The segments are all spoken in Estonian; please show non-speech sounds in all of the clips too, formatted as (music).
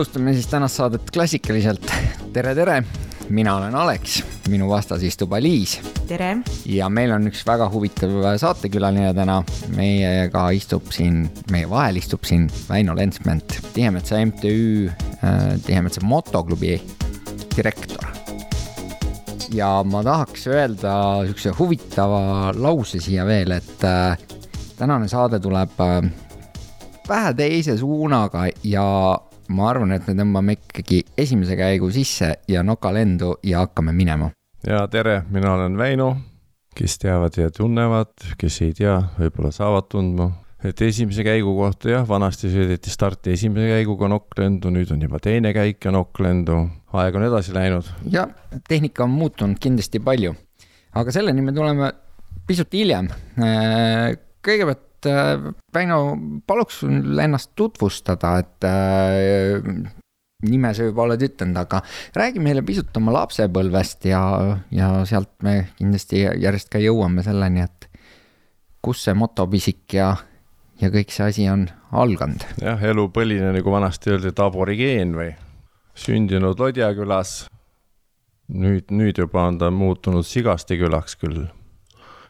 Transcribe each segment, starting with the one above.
alustame siis tänast saadet klassikaliselt. tere, tere, mina olen Aleks, minu vastas istub Aliis. Tere! ja meil on üks väga huvitav saatekülaline täna. meiega istub siin, meie vahel istub siin Väino Lensment, Tihemetsa MTÜ äh,, Tihemetsa motoklubi direktor. ja ma tahaks öelda sihukese huvitava lause siia veel, et äh, tänane saade tuleb äh, vähe teise suunaga ja ma arvan, et me tõmbame ikkagi esimese käigu sisse ja nokalendu ja hakkame minema. Ja tere, mina olen Väino, kes teavad ja tunnevad, kes ei tea, võib-olla saavad tundma. et esimese käigu kohta jah, vanasti sõideti starti esimese käiguga nokklendu, nüüd on juba teine käik ja nokklendu, aeg on edasi läinud. ja tehnika on muutunud kindlasti palju, aga selleni me tuleme pisut hiljem. kõigepealt et Väino, paluks sul ennast tutvustada, et äh, nime sa juba oled ütelnud, aga räägi meile pisut oma lapsepõlvest ja, ja sealt me kindlasti järjest ka jõuame selleni, et kus see motopisik ja, ja kõik see asi on alganud. jah, elupõline, nagu vanasti öeldi, et aborigeen või, sündinud Lodja külas. nüüd, nüüd juba on ta muutunud Sigaste külaks küll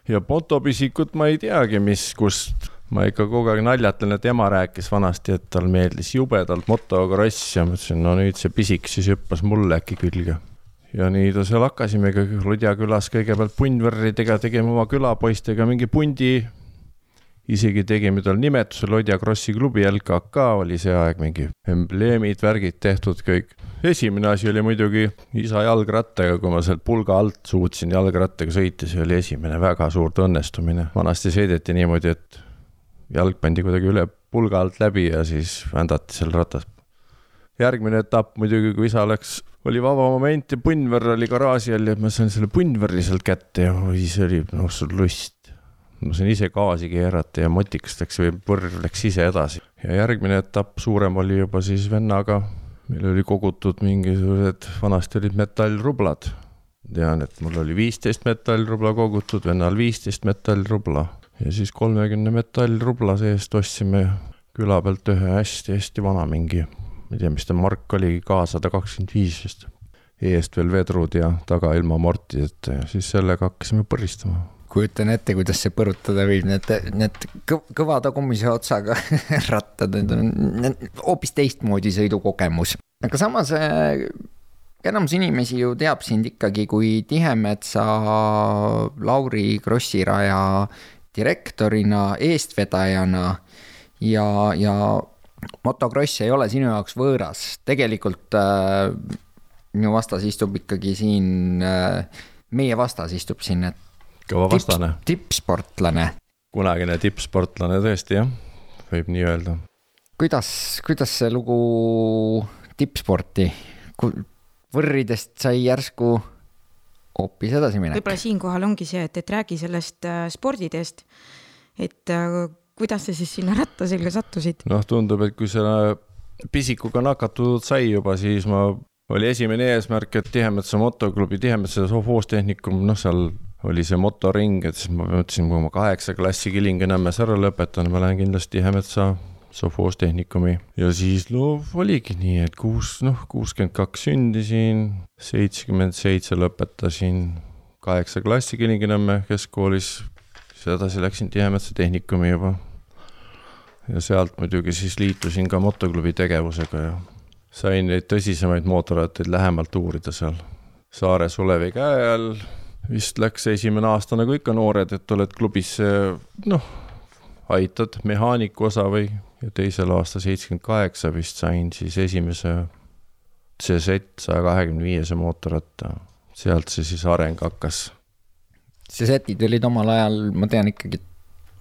ja motopisikut ma ei teagi, mis, kust, ma ikka kogu aeg naljatan, et ema rääkis vanasti, et tal meeldis jubedalt motokross ja mõtlesin, no nüüd see pisik siis hüppas mulle äkki külge. ja nii ta seal hakkasimegi Ludja külas kõigepealt punnvärridega, tegime oma külapoistega mingi pundi isegi tegime tal nimetuse Lodja Krossi klubi LKK oli see aeg mingi embleemid, värgid tehtud kõik. esimene asi oli muidugi isa jalgrattaga, kui ma sealt pulga alt suutsin jalgrattaga sõita, see oli esimene väga suurt õnnestumine. vanasti sõideti niimoodi, et jalg pandi kuidagi üle pulga alt läbi ja siis vändati seal ratas. järgmine etapp muidugi, kui isa läks, oli vaba moment ja punnvärr oli garaaži all ja ma sain selle punnvärri sealt kätte ja oi, see oli, noh, sul lust ma sain ise gaasi keerata ja motikas läks või põrr läks ise edasi. ja järgmine etapp, suurem oli juba siis vennaga, meil oli kogutud mingisugused, vanasti olid metallrublad. tean, et mul oli viisteist metallrubla kogutud, vennal viisteist metallrubla ja siis kolmekümne metallrubla seest ostsime küla pealt ühe hästi-hästi vana mingi, ma ei tea, mis ta mark oligi, K sada kakskümmend viis vist. eest veel vedrud ja taga ilma amortideta ja siis sellega hakkasime põristama kujutan ette, kuidas see põrutada võib, need, need kõva tagumise otsaga (laughs) rattad, need on hoopis teistmoodi sõidukogemus. aga samas äh, enamus inimesi ju teab sind ikkagi kui Tihemetsa Lauri Krossi raja direktorina, eestvedajana ja, ja motokross ei ole sinu jaoks võõras, tegelikult äh, minu vastas istub ikkagi siin äh,, meie vastas istub siin, et kõva vastane. tippsportlane. kunagine tippsportlane tõesti jah, võib nii öelda. kuidas, kuidas see lugu tippsporti, võrridest sai järsku hoopis edasi minek? võib-olla siinkohal ongi see, et, et räägi sellest äh, sporditeest, et äh, kuidas sa siis sinna ratta selga sattusid? noh, tundub, et kui selle pisikuga nakatunud sai juba, siis ma, oli esimene eesmärk, et Tihemetsa motoklubi, Tihemetsa sovhoostehnikum, noh, seal oli see motoring, et siis ma mõtlesin, kui ma kaheksa klassi Kilingi-Nõmmes ära lõpetan, ma lähen kindlasti Tihemetsa sovhoostehnikumi ja siis no oligi nii, et kuus, noh, kuuskümmend kaks sündisin, seitsekümmend seitse lõpetasin kaheksa klassi Kilingi-Nõmme keskkoolis, siis edasi läksin Tihemetsa tehnikumi juba. ja sealt muidugi siis liitusin ka motoklubi tegevusega ja sain neid tõsisemaid mootorrattaid lähemalt uurida seal. Saare Sulevi käe all vist läks esimene aasta nagu ikka noored, et oled klubis, noh, aitad mehaaniku osa või, ja teisel aastal seitsekümmend kaheksa vist sain siis esimese CZ saja kahekümne viiese mootorratta. sealt see siis areng hakkas. CZ-id olid omal ajal, ma tean ikkagi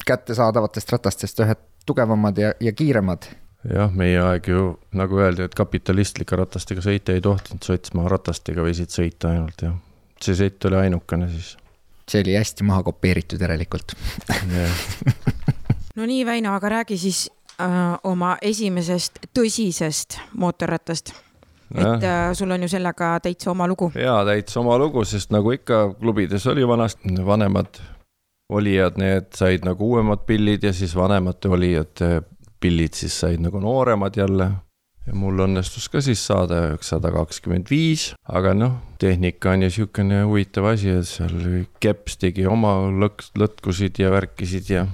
kättesaadavatest ratastest ühed tugevamad ja, ja kiiremad. jah, meie aeg ju nagu öeldi, et kapitalistlike ratastega sõita ei tohtinud, Sotsmaa ratastega võisid sõita ainult, jah see sett oli ainukene siis. see oli hästi maha kopeeritud järelikult no nii, Väino, aga räägi siis oma esimesest tõsisest mootorrattast et äh, sul on ju sellega täitsa oma lugu. jaa, täitsa oma lugu, sest nagu ikka klubides oli vanasti, vanemad olijad, need said nagu uuemad pillid ja siis vanemate olijate pillid siis said nagu nooremad jälle. ja mul õnnestus ka siis saada sada kakskümmend viis, aga noh, tehnika on ju sihukene huvitav asi, et seal keps tegi oma lõk-, lõtkusid ja värkisid ja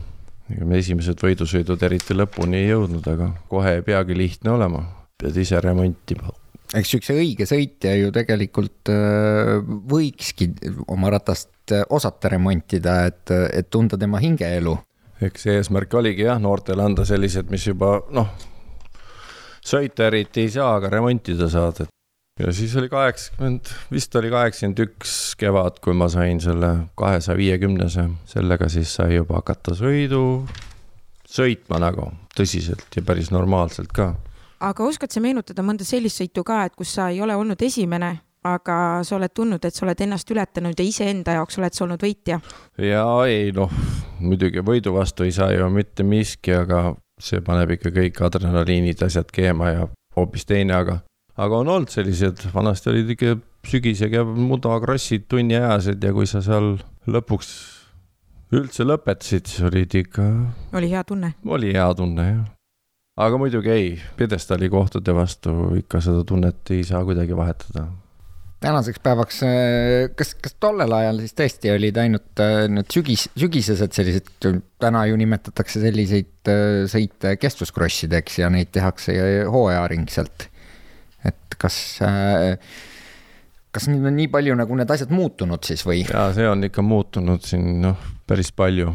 ega me esimesed võidusõidud eriti lõpuni ei jõudnud, aga kohe ei peagi lihtne olema, pead ise remontima eks siukse õige sõitja ju tegelikult äh, võikski oma ratast äh, osata remontida, et, et tunda tema hingeelu. eks eesmärk oligi jah, noortele anda sellised, mis juba noh, sõita eriti ei saa, aga remontida saad, et ja siis oli kaheksakümmend, vist oli kaheksakümmend üks kevad, kui ma sain selle kahesaja viiekümnese, sellega siis sai juba hakata sõidu, sõitma nagu tõsiselt ja päris normaalselt ka aga oskad sa meenutada mõnda sellist sõitu ka, et kus sa ei ole olnud esimene, aga sa oled tundnud, et sa oled ennast ületanud ja iseenda jaoks oled sa olnud võitja? ja ei noh, muidugi võidu vastu ei saa ju mitte miski, aga see paneb ikka kõik adrenaliinid, asjad keema ja hoopis teine, aga, aga on olnud sellised, vanasti olid ikka sügisega mudakrossid tunniajased ja kui sa seal lõpuks üldse lõpetasid, siis olid ikka. oli hea tunne? oli hea tunne jah aga muidugi ei, pjedestaali kohtade vastu ikka seda tunnet ei saa kuidagi vahetada. tänaseks päevaks, äh, kas, kas tollel ajal siis tõesti olid ainult äh, need sügis, sügisesed sellised, täna ju nimetatakse selliseid äh, sõite kestvuskrossideks ja neid tehakse hooajaringselt. Et kas kas nüüd on nii palju nagu need asjad muutunud siis või? jaa, see on ikka muutunud siin noh, päris palju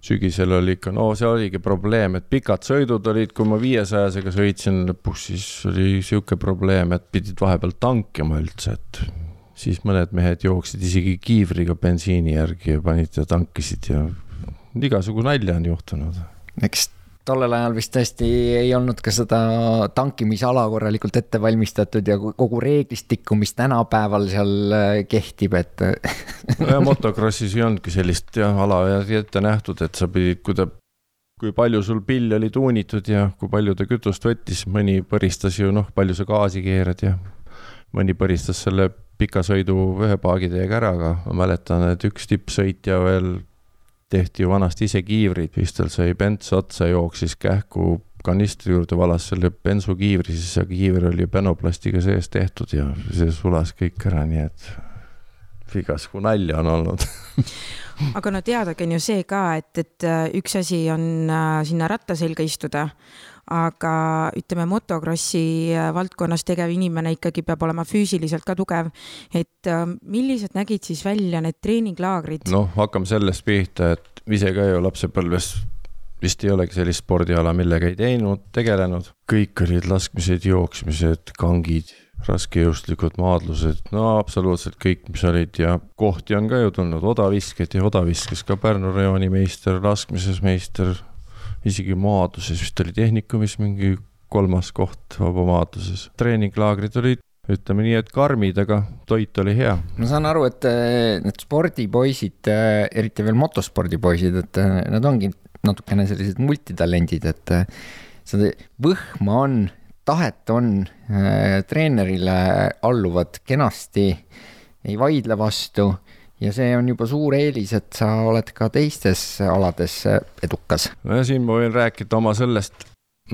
sügisel oli ikka, no see oligi probleem, et pikad sõidud olid, kui ma viiesajasega sõitsin lõpuks, siis oli sihuke probleem, et pidid vahepeal tankima üldse, et siis mõned mehed jooksid isegi kiivriga bensiini järgi ja panid ja tankisid ja igasugu nalja on juhtunud. eks tollel ajal vist tõesti ei olnud ka seda tankimisala korralikult ette valmistatud ja kogu reeglistikku, mis tänapäeval seal äh, kehtib, et (laughs) nojah, motokrossis ei olnudki sellist jah, ala ette nähtud, et sa pidid, kui ta, kui palju sul pill oli tuunitud ja kui palju ta kütust võttis, mõni põristas ju noh, palju sa gaasi keerad ja mõni põristas selle pika sõidu ühe paagitäiega ära, aga ma mäletan, et üks tippsõitja veel tehti ju vanasti ise kiivrid, siis tal sai bents otsa, jooksis kähku kanistri juurde, valas selle bensukiivri, siis see kiiver oli penoplastiga sees tehtud ja see sulas kõik ära, nii et igasugu nalja on olnud. (laughs) Aga no teadagi on ju see ka, et, et äh, üks asi on äh, sinna ratta selga istuda, aga ütleme, motokrossi äh, valdkonnas tegev inimene ikkagi peab olema füüsiliselt ka tugev. et äh, millised nägid siis välja need treeninglaagrid? noh, hakkame sellest pihta, et ise ka ju lapsepõlves vist ei olegi sellist spordiala, millega ei teinud, tegelenud, kõik olid laskmised, jooksmised, kangid, raskejõustlikud maadlused, no absoluutselt kõik, mis olid ja kohti on ka ju tulnud, odavisked ja odaviskes ka Pärnu rajooni meister, laskmises meister isegi maadluses vist oli tehnikumis mingi kolmas koht vabamaadluses. treeninglaagrid olid ütleme nii, et karmid, aga toit oli hea. ma saan aru, et eh, need spordipoisid, eh, eriti veel motospordipoisid, et eh, nad ongi natukene sellised multitalendid, et seda võhma on, tahet on, treenerile alluvad kenasti, ei vaidle vastu ja see on juba suur eelis, et sa oled ka teistes alades edukas. no ja siin ma võin rääkida oma sellest,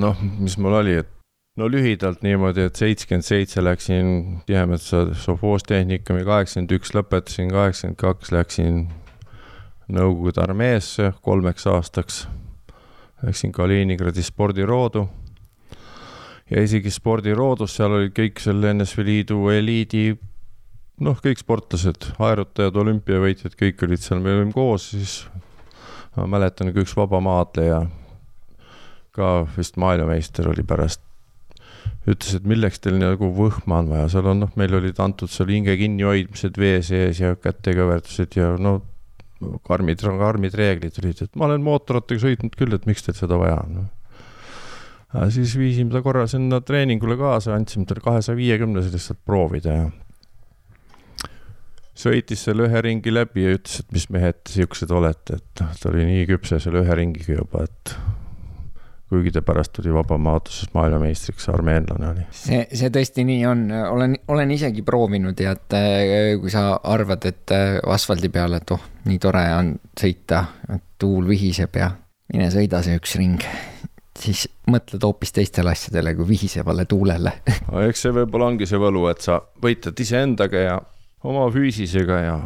noh, mis mul oli, et no lühidalt niimoodi, et seitsekümmend seitse läksin Tihemetsa sovhoostehnikumi, kaheksakümmend üks lõpetasin, kaheksakümmend kaks läksin Nõukogude armeesse kolmeks aastaks. Läksin Kaliningradi spordiroodu ja isegi spordiroodus, seal olid kõik selle NSV Liidu eliidi noh, kõik sportlased, aerutajad, olümpiavõitjad, kõik olid seal, me olime koos, siis. Ma mäletan, kui üks vabamaadleja, ka vist maailmameister oli pärast, ütles, et milleks teil nagu võhma on vaja, seal on noh, meil olid antud seal hinge kinnihoidmised vee sees ja kätekõverdused ja no karmid, karmid reeglid olid, et ma olen mootorrattaga sõitnud küll, et miks teil seda vaja on no.. siis viisime ta korra sinna treeningule kaasa, andsime talle kahesaja viiekümnese lihtsalt proovida ja sõitis selle ühe ringi läbi ja ütles, et mis mehed siuksed olete, et noh, ta oli nii küpse selle ühe ringiga juba, et kuigi ta pärast tuli vabamaatuses maailmameistriks, armeenlane oli. see, see tõesti nii on, olen, olen isegi proovinud ja et äh, kui sa arvad, et äh, asfaldi peal, et oh, nii tore on sõita, tuul vihiseb ja mine sõida see üks ring, siis mõtled hoopis teistele asjadele kui vihisevale tuulele eks see võib-olla ongi see võlu, et sa võitled iseendaga ja oma füüsisega ja,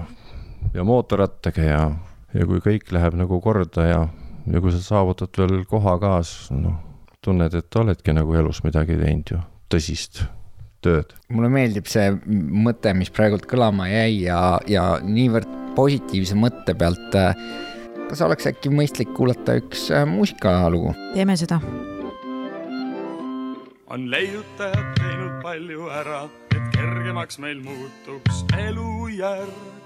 ja mootorrattaga ja, ja kui kõik läheb nagu korda ja ja kui sa saavutad veel koha ka, siis noh, tunned, et oledki nagu elus midagi teinud ju, tõsist tööd. mulle meeldib see mõte, mis praegult kõlama jäi ja, ja niivõrd positiivse mõtte pealt. kas oleks äkki mõistlik kuulata üks äh, muusikalugu? teeme seda. on leiutajad palju ära, et kergemaks meil muutuks elujärg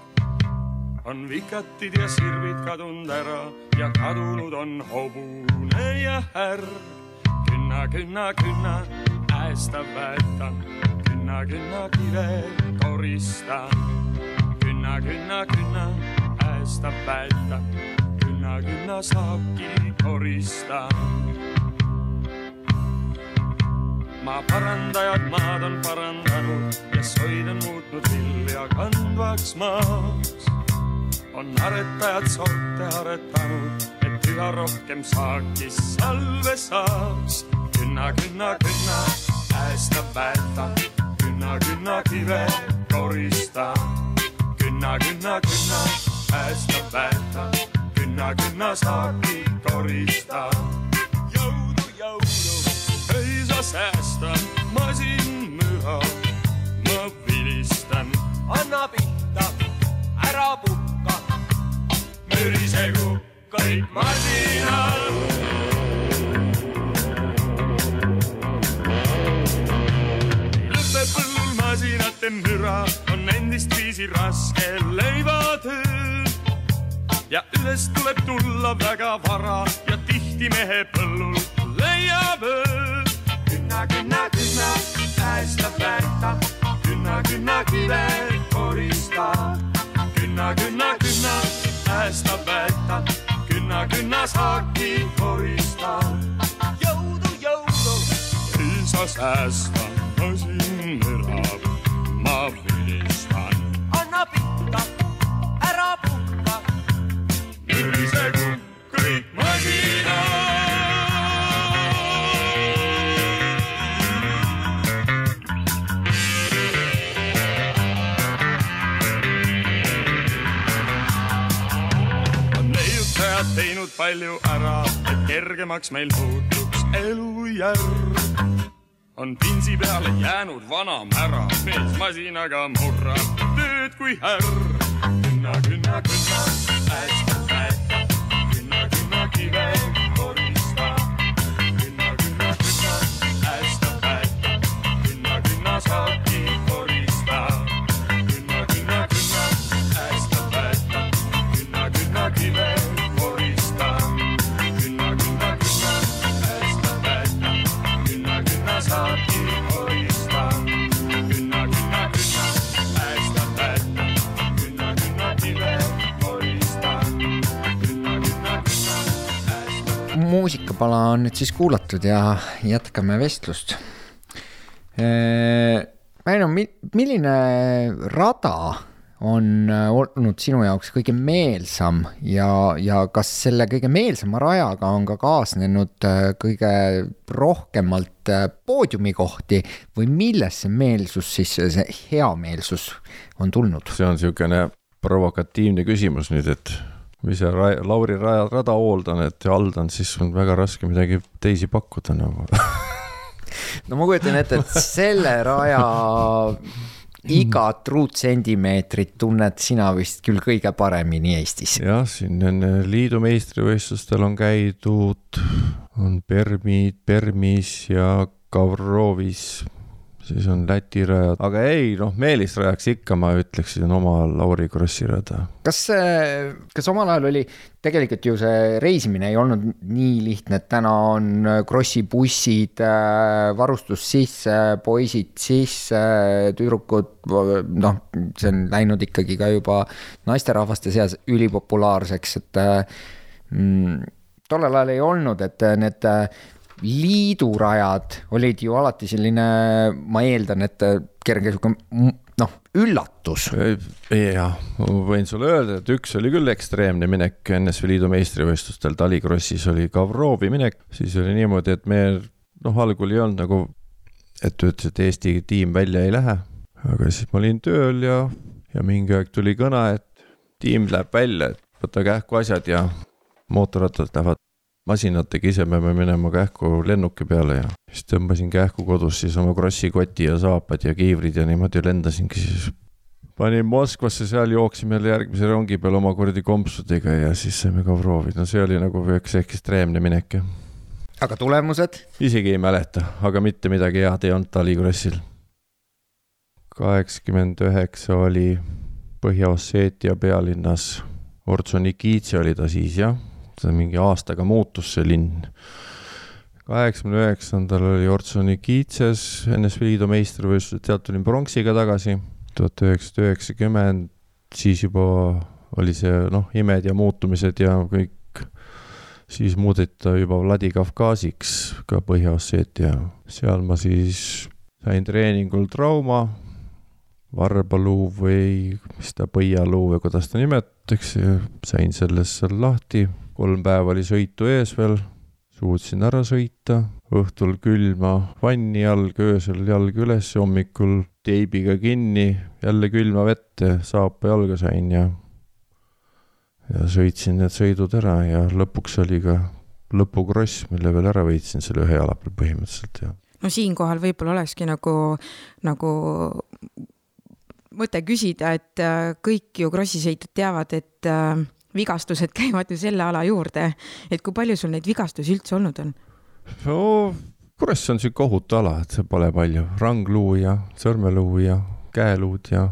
on vikatid ja sirvid kadunud ära ja kadunud on hobune ja härg. künna, künna, künna, äesta väetan, künna, künna kive koristan. künna, künna, künna, äesta väetan, künna, künna saaki koristan maa parandajad maad on parandanud ja soid on muutnud vilja kandvaks maaks on aretajad sorte aretanud, et üha rohkem saaki salve saaks. künna, künna, künna, äesta väeta, künna, künna kive korista. künna, künna, künna, äesta väeta, künna, künna saaki korista. Anna pihta, ära puhka mürisegu kõik masinad. lõpeb põllul masinate müra, on endistviisi raske leivatöö. ja üles tuleb tulla väga vara ja tihti mehe põllul leiab öö. künna, künna, künna, päästab väärta, künna, künna kive koristab. künna, künna, künna päästab väeta, künna, künna saaki koristab. jõudu, jõudu. ei saa säästa, masin elab, palju ära, et kergemaks meil muutuks elujärg. on pinsi peale jäänud vana mära, mees masinaga murrab tööd kui härr. künna, künna, künna, hästi päästa, künna, künna kive muusikapala on nüüd siis kuulatud ja jätkame vestlust. Väino, milline rada on olnud sinu jaoks kõige meelsam ja, ja kas selle kõige meelsama rajaga on ka kaasnenud kõige rohkemalt poodiumikohti või millest see meelsus siis, see heameelsus on tulnud? see on niisugune provokatiivne küsimus nüüd, et või see Ra Lauri Raja rada hooldan, et haldan, siis on väga raske midagi teisi pakkuda nagu (laughs) no ma kujutan ette, et selle raja igat ruutsentimeetrit tunned sina vist küll kõige paremini Eestis. jah, siin enne liidu meistrivõistlustel on käidud, on Permid, Permis ja Gavrovis siis on Läti rajad, aga ei noh, Meelis rajaks ikka, ma ütleksin oma Lauri Krossi rada. kas, kas omal ajal oli, tegelikult ju see reisimine ei olnud nii lihtne, et täna on Krossi bussid, varustus sisse, poisid sisse, tüdrukud, noh, see on läinud ikkagi ka juba naisterahvaste seas ülipopulaarseks, et mm, tollel ajal ei olnud, et need liidurajad olid ju alati selline, ma eeldan, et kerge sihuke m- noh, üllatus. jah, ma võin sulle öelda, et üks oli küll ekstreemne minek NSV Liidu meistrivõistlustel Talikrossis oli Gavrovi minek, siis oli niimoodi, et me noh, algul ei olnud nagu, et ütles, et Eesti tiim välja ei lähe, aga siis ma olin tööl ja, ja mingi aeg tuli kõne, et tiim läheb välja, et võta kähku asjad ja mootorrattad lähevad masinatega, ise me peame minema kähku lennuki peale ja siis tõmbasin kähku kodus siis oma krossi koti ja saapad ja kiivrid ja niimoodi lendasingi siis panin Moskvasse, seal jooksime jälle järgmise rongi peal oma kuradi kompsudega ja siis saime Gavrovi, no see oli nagu üks ekstreemne minek jah. aga tulemused? isegi ei mäleta, aga mitte midagi head ei olnud talikrossil. kaheksakümmend üheksa oli Põhja-Osseetia pealinnas, Ortsonikidze oli ta siis jah, mingi aastaga muutus see linn. kaheksakümne üheksandal oli Ortsonikidses NSV Liidu meistrivõistlused, sealt tulin pronksiga tagasi, tuhat üheksasada üheksakümmend, siis juba oli see noh, imed ja muutumised ja kõik, siis muudeti ta juba Vladikavkaziks ka Põhja-Osseetia, seal ma siis sain treeningul trauma, varbaluu või mis ta, põialuu või kuidas ta nimetatakse, sain sellest seal lahti, kolm päeva oli sõitu ees veel, suutsin ära sõita, õhtul külma vanni jalg, öösel jalg üles, hommikul teibiga kinni, jälle külma vette, saapa jalga sain ja ja sõitsin need sõidud ära ja lõpuks oli ka lõpukross, mille veel ära võitsin selle ühe jala peal põhimõtteliselt ja no siinkohal võib-olla olekski nagu, nagu mõte küsida, et äh, kõik ju krossisõitjad teavad, et äh, vigastused käivad ju selle ala juurde, et kui palju sul neid vigastusi üldse olnud on? no kross on sihuke ohutu ala, et see pole palju, rangluu ja sõrmeluu ja käeluud ja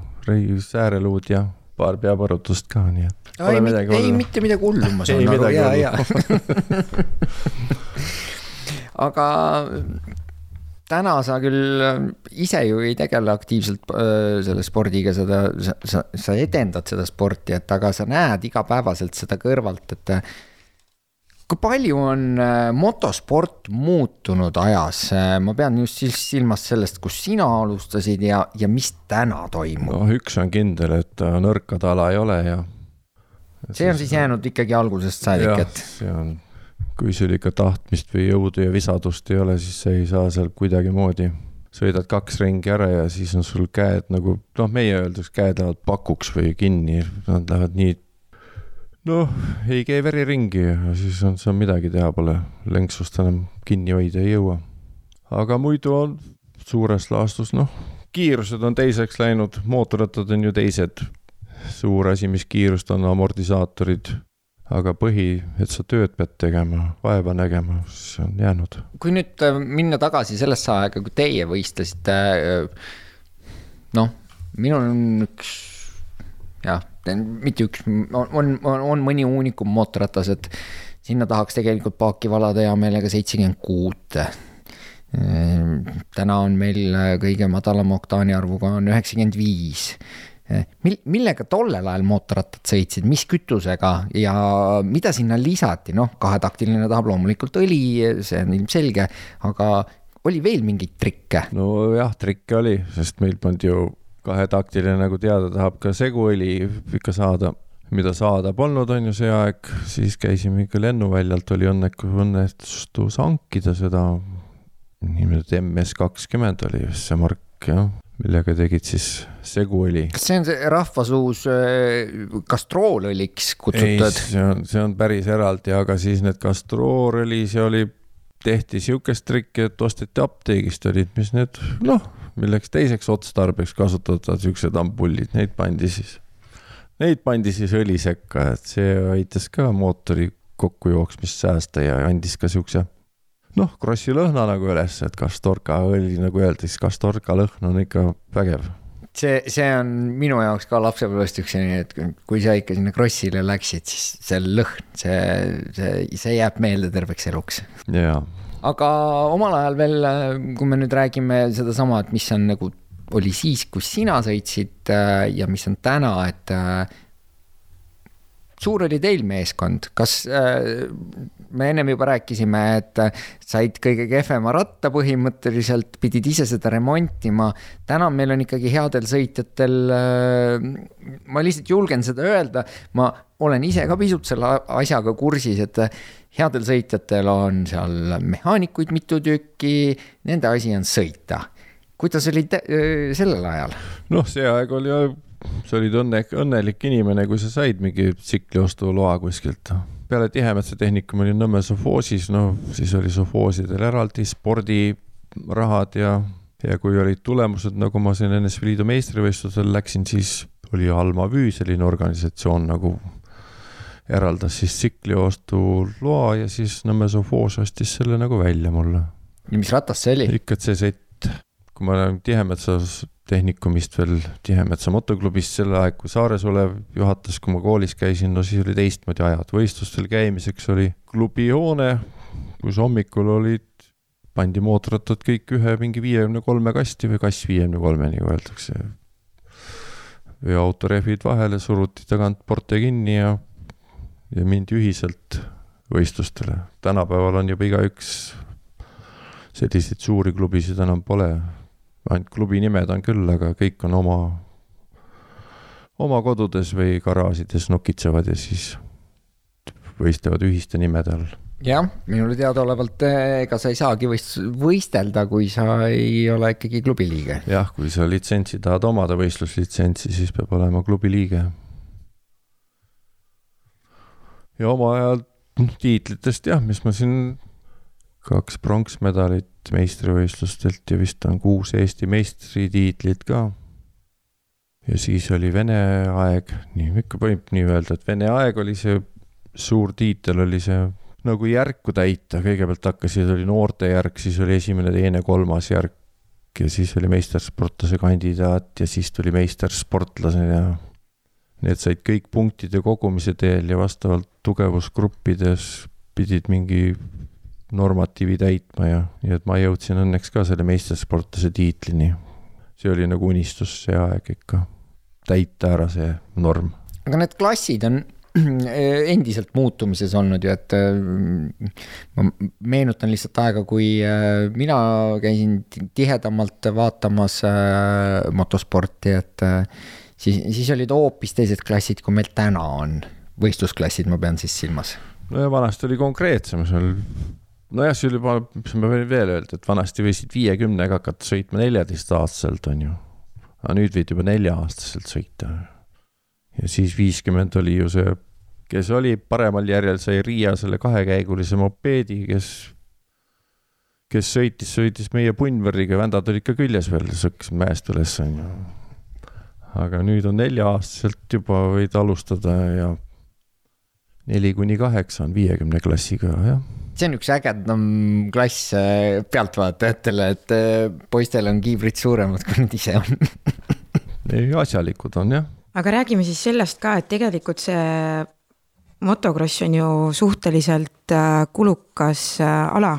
sääreluud ja paar peapõrutust ka, nii et ei, midagi ei mitte midagi hullu, ma Ei saan aru, midagi ja, hullu. ja. (laughs) aga täna sa küll ise ju ei tegele aktiivselt öö, selle spordiga, seda, sa, sa, edendad seda sporti, et aga sa näed igapäevaselt seda kõrvalt, et äh, kui palju on äh, motosport muutunud ajas, ma pean just sil- silmas sellest, kus sina alustasid ja, ja mis täna toimub no.? noh, üks on kindel, et nõrkade ala ei ole ja. see on siis jäänud ikkagi algusest saadik, et see on, kui sul ikka tahtmist või jõudu ja visadust ei ole, siis sa ei saa seal kuidagimoodi. sõidad kaks ringi ära ja siis on sul käed nagu noh, meie öeldakse, käed lähevad pakuks või kinni, nad lähevad nii. noh, ei käi veri ringi ja siis on seal midagi teha pole, lenksust enam kinni hoida ei jõua. aga muidu on suures laastus noh, kiirused on teiseks läinud, mootorrattad on ju teised. suur asi, mis kiirust on, amortisaatorid aga põhi, et sa tööd pead tegema, vaeva nägema, see on jäänud. kui nüüd äh, minna tagasi sellesse aega, kui teie võistlesite. noh, minul on üks, jah, mitte üks, on, on, on mõni uunikum mootorratas, et sinna tahaks tegelikult paaki valada hea meelega seitsekümmend kuut. täna on meil kõige madalama oktaani arvuga on üheksakümmend viis mil-, millega tollel ajal mootorrattad sõitsid, mis kütusega ja mida sinna lisati, noh, kahetaktiline tahab loomulikult õli, see on ilmselge, aga oli veel mingeid trikke? nojah, trikke oli, sest meil polnud ju kahetaktiline, nagu teada, tahab ka seguõli ikka saada, mida saada polnud, on ju see aeg, siis käisime ikka lennuväljalt, oli õnneku, õnnestus hankida seda. Nimelt MS kakskümmend oli vist see mark jah, millega tegid siis seguõli kas see on see rahvasuus äh, kastroolõliks ei, kutsutud? see on, see on päris eraldi, aga siis need kastroorõli, see oli, tehti sihukest trikki, et osteti apteegist olid, mis need noh, milleks teiseks otstarbeks kasutatavad siuksed ampullid, neid pandi siis, neid pandi siis õli sekka, et see aitas ka mootori kokkujooksmist säästa ja andis ka siukse noh, krossi lõhna nagu üles, et kastorka õli nagu öeldakse, kastorka lõhn on ikka vägev see, see on minu jaoks ka lapsepõlvest üks selline, et kui sa ikka sinna krossile läksid, siis see lõhn, see, see, see jääb meelde terveks eluks. ja aga omal ajal veel, kui me nüüd räägime sedasama, et mis on nagu, oli siis, kus sina sõitsid äh, ja mis on täna, et äh, suur oli teil meeskond, kas äh, me ennem juba rääkisime, et said kõige kehvema ratta põhimõtteliselt, pidid ise seda remontima. täna meil on ikkagi headel sõitjatel äh,, ma lihtsalt julgen seda öelda, ma olen ise ka pisut selle asjaga kursis, et headel sõitjatel on seal mehaanikuid mitu tükki, nende asi on sõita. kuidas oli äh, sellel ajal? noh, see aeg oli sa olid õnne, õnnelik inimene, kui sa said mingi tsikliostululoa kuskilt. peale Tihemetsa tehnikum olin Nõmme sovhoosis, no siis oli sovhoosidel eraldi spordirahad ja, ja kui olid tulemused, nagu ma siin NSV Liidu meistrivõistlusel läksin, siis oli Alma Vüü selline organisatsioon nagu eraldas siis tsikliostuloa ja siis Nõmme sovhoos ostis selle nagu välja mulle. ja mis ratas see oli? ikka C-sett kui ma olen Tihemetsas tehnikumist veel Tihemetsa motoklubist sel ajal, kui Saares olev juhatas, kui ma koolis käisin, no siis oli teistmoodi ajad, võistlustel käimiseks oli klubihoone, kus hommikul olid, pandi mootorrattad kõik ühe mingi viiekümne kolme kasti või kass viiekümne kolme, nagu öeldakse. veoautorehvid vahele, suruti tagant porte kinni ja, ja mindi ühiselt võistlustele. tänapäeval on juba igaüks selliseid suuri klubisid enam pole ainult klubi nimed on küll, aga kõik on oma, oma kodudes või garaažides nokitsevad ja siis võistlevad ühiste nimede all. jah, minule teadaolevalt eh, ega sa ei saagi võist-, võistelda, kui sa ei ole ikkagi klubi liige. jah, kui sa litsentsi tahad omada, võistluslitsentsi, siis peab olema klubi liige. ja oma ajal tiitlitest jah, mis ma siin kaks pronksmedalit meistrivõistlustelt ja vist on kuus Eesti meistritiitlit ka. ja siis oli Vene aeg, nii ikka võib nii öelda, et Vene aeg oli see suur tiitel, oli see nagu järku täita, kõigepealt hakkasid, oli noortejärk, siis oli esimene, teine, kolmas järk. Ja siis oli meistersportlase kandidaat ja siis tuli meistersportlase ja need said kõik punktide kogumise teel ja vastavalt tugevusgruppides pidid mingi normatiivi täitma ja, nii et ma jõudsin õnneks ka selle meistersportlase tiitlini. see oli nagu unistus see aeg ikka, täita ära see norm. aga need klassid on (clears throat) endiselt muutumises olnud ju, et äh, ma meenutan lihtsalt aega, kui äh, mina käisin tihedamalt vaatamas äh, motosporti, et siis, siis olid hoopis teised klassid, kui meil täna on. võistlusklassid, ma pean siis silmas. no ja vanasti oli konkreetsem, seal nojah, oli juba, mis ma võin veel öelda, et vanasti võisid viiekümnega hakata sõitma neljateistaastaselt, on ju. aga nüüd võid juba nelja-aastaselt sõita. ja siis viiskümmend oli ju see, kes oli paremal järjel, sai Riia selle kahekäigulise mopeedi, kes, kes sõitis, sõitis meie punnvõrriga, vändad olid ka küljes veel, sõkkisid mäest üles, on ju. aga nüüd on nelja-aastaselt juba võid alustada ja neli kuni kaheksa on viiekümne klassiga, jah see on üks ägedam klass äh, pealtvaatajatele, et äh, poistel on kiivrid suuremad, kui nad ise on (laughs) ei, asjalikud on jah. aga räägime siis sellest ka, et tegelikult see motokross on ju suhteliselt äh, kulukas ala.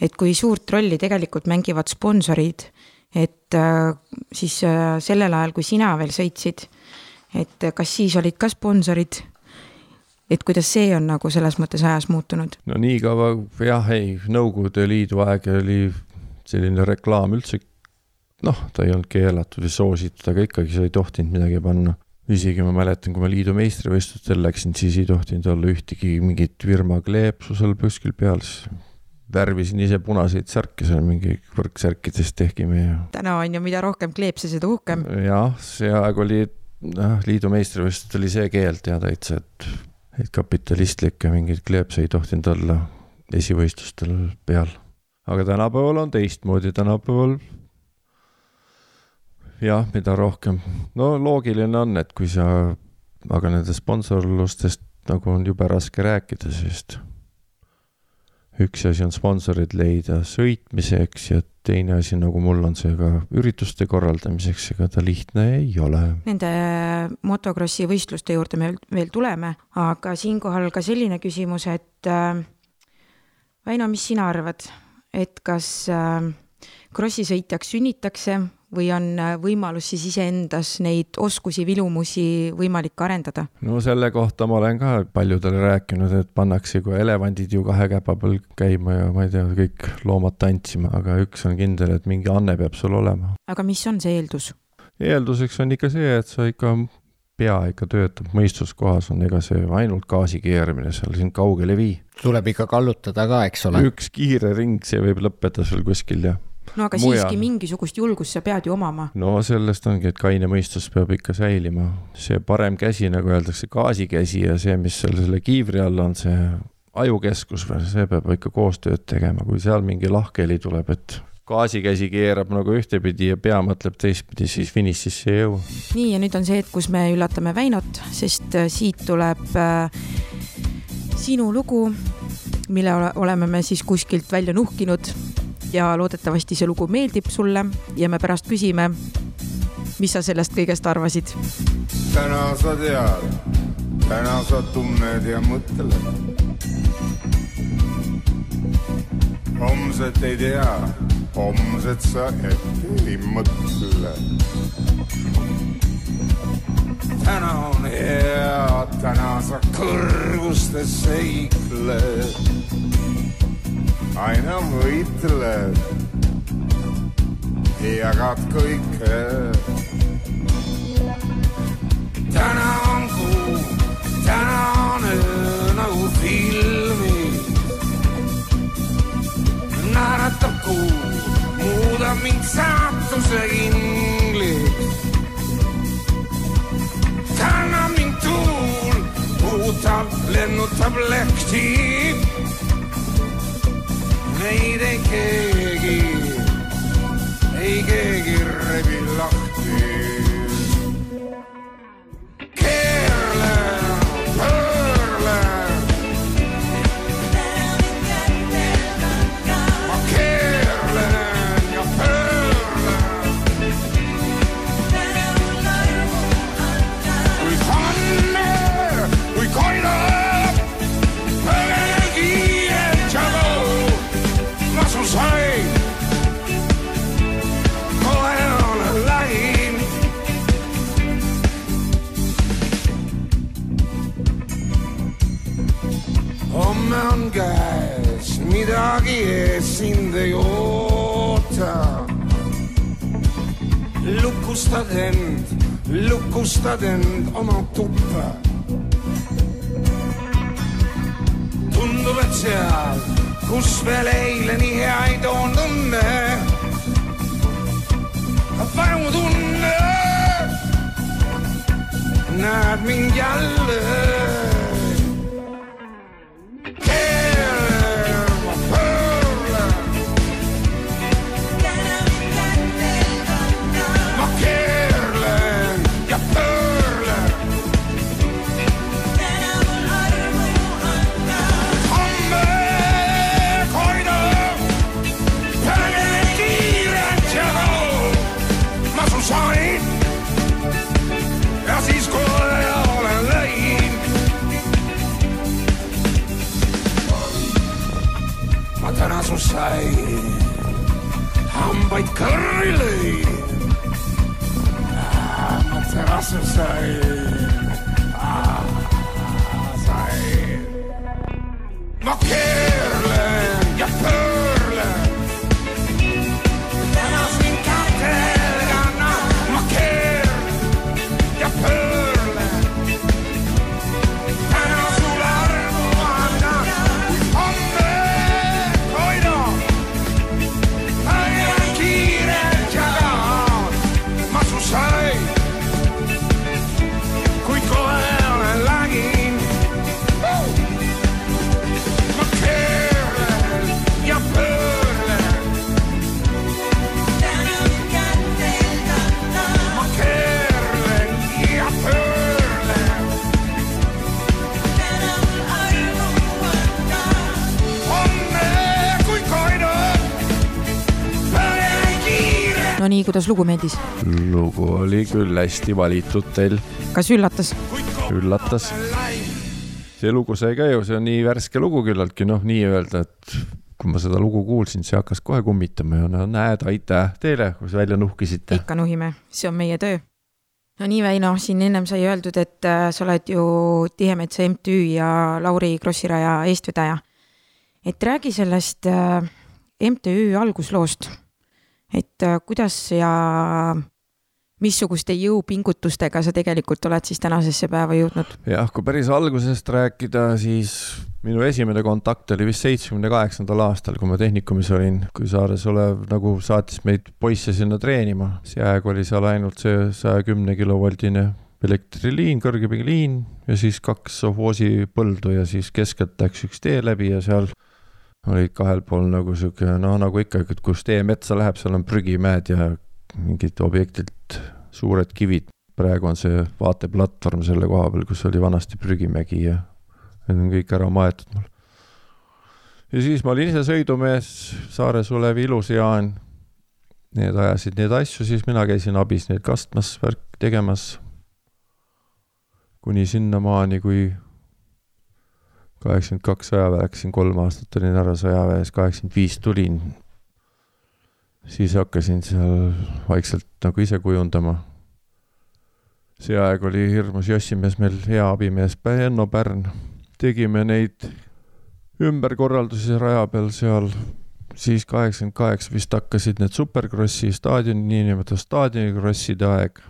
et kui suurt rolli tegelikult mängivad sponsorid, et siis sellel ajal, kui sina veel sõitsid, et kas siis olid ka sponsorid et kuidas see on nagu selles mõttes ajas muutunud? no nii kaua, jah, ei, Nõukogude Liidu aeg oli selline reklaam üldse, noh, ta ei olnud keelatud või soositud, aga ikkagi sa ei tohtinud midagi panna. isegi ma mäletan, kui ma liidu meistrivõistlustel läksin, siis ei tohtinud olla ühtegi mingit firma kleepsu seal kuskil peal, siis värvisin ise punaseid särke seal mingi võrksärkidest tehkime ja. täna on ju, mida rohkem kleepse, seda uhkem. jah, see aeg oli, noh, liidu meistrivõistlustel oli see keeld ja täitsa, et et kapitalistlikke mingeid kleepse ei tohtinud olla esivõistlustel peal. aga tänapäeval on teistmoodi, tänapäeval jah, mida rohkem, no loogiline on, et kui sa, aga nendest sponsorlustest nagu on jube raske rääkida, sest üks asi on sponsorid leida sõitmiseks ja teine asi, nagu mul on see ka ürituste korraldamiseks, ega ta lihtne ei ole. Nende motokrossi võistluste juurde me veel tuleme, aga siinkohal ka selline küsimus, et äh, Väino, mis sina arvad, et kas äh, krossi sõitjaks sünnitakse või on äh, võimalus siis iseendas neid oskusi, vilumusi võimalik arendada? no selle kohta ma olen ka paljudele rääkinud, et pannakse kui elevandid ju kahe käpa peal käima ja ma ei tea, kõik loomad tantsima, aga üks on kindel, et mingi anne peab sul olema. aga mis on see eeldus? eelduseks on ikka see, et sa ikka pea ikka töötab mõistuskohas, on ega see ainult gaasi keeramine seal sind kaugele ei vii. tuleb ikka kallutada ka, eks ole. üks kiire ring, see võib lõppeda sul kuskil ja no aga Mujal. siiski mingisugust julgust sa pead ju omama. no sellest ongi, et kaine mõistus peab ikka säilima. see parem käsi, nagu öeldakse, gaasikäsi ja see, mis seal selle kiivri all on, see ajukeskus või see peab ikka koostööd tegema, kui seal mingi lahkheli tuleb, et gaasikäsi keerab nagu ühtepidi ja pea mõtleb teistpidi, siis finišisse ei jõua. nii, ja nüüd on see hetk, kus me üllatame Väinot, sest äh, siit tuleb äh, sinu lugu, mille oleme me siis kuskilt välja nuhkinud ja loodetavasti see lugu meeldib sulle ja me pärast küsime, mis sa sellest kõigest arvasid. täna sa tead, täna sa tunned ja mõtled. homset ei tea, homset sa ette ei mõtle. täna on hea, täna sa kõrgustes seikled aina võitled, jagad kõike. täna on kuu, täna on öö nagu filmis. naeratab kuu, muudab mind saatuse ingliks. kannab mind tuul, puhutab, lennutab lehti meid ei keegi, ei keegi rebi lahti. Midagi ees sind ei oota. lukustad end, lukustad end oma tuppa. tundub, et seal kus veel eile nii hea ei toonud õnne. vajutunne, näed mind jälle. Ma nii, kuidas lugu meeldis? lugu oli küll hästi valitud teil, kas üllatas? üllatas. see lugu sai ka ju, see on nii värske lugu küllaltki, noh, nii-öelda, et kui ma seda lugu kuulsin, see hakkas kohe kummitama ja no näed, aitäh teile, kus välja nuhkisite. ikka nuhime, see on meie töö. no nii, Väino, siin ennem sai öeldud, et äh, sa oled ju Tihemetsa MTÜ ja Lauri Krossiraja eestvedaja. et räägi sellest äh, MTÜ algusloost, et äh, kuidas ja missuguste jõupingutustega sa tegelikult oled siis tänasesse päeva jõudnud? jah, kui päris algusest rääkida, siis minu esimene kontakt oli vist seitsmekümne kaheksandal aastal, kui ma Tehnikumis olin, kui Saares olev nagu saatis meid poisse sinna treenima. see aeg oli seal ainult see saja kümne kilovoldine elektriliin, kõrgepingeliin ja siis kaks sovhoosi põldu ja siis keskelt läks üks tee läbi ja seal olid kahel pool nagu sihuke noh, nagu ikka, et kus tee metsa läheb, seal on prügimäed ja mingid objektilt suured kivid. praegu on see vaateplatvorm selle koha peal, kus oli vanasti prügimägi ja need on kõik ära maetud mul. ja siis ma olin ise sõidumees, Saares Olev, Ilus Jaan. Need ajasid neid asju, siis mina käisin abis neid kastmas, värk tegemas. kuni sinnamaani, kui kaheksakümmend kaks sõjaväe läksin, kolm aastat olin ära sõjaväes, kaheksakümmend viis tulin. siis hakkasin seal vaikselt nagu ise kujundama. see aeg oli hirmus jossimees meil, hea abimees Enno Pärn tegime neid ümberkorraldusi raja peal seal, siis kaheksakümmend kaheksa vist hakkasid need superkrossi staadioni, niinimetatud staadionikrosside aeg.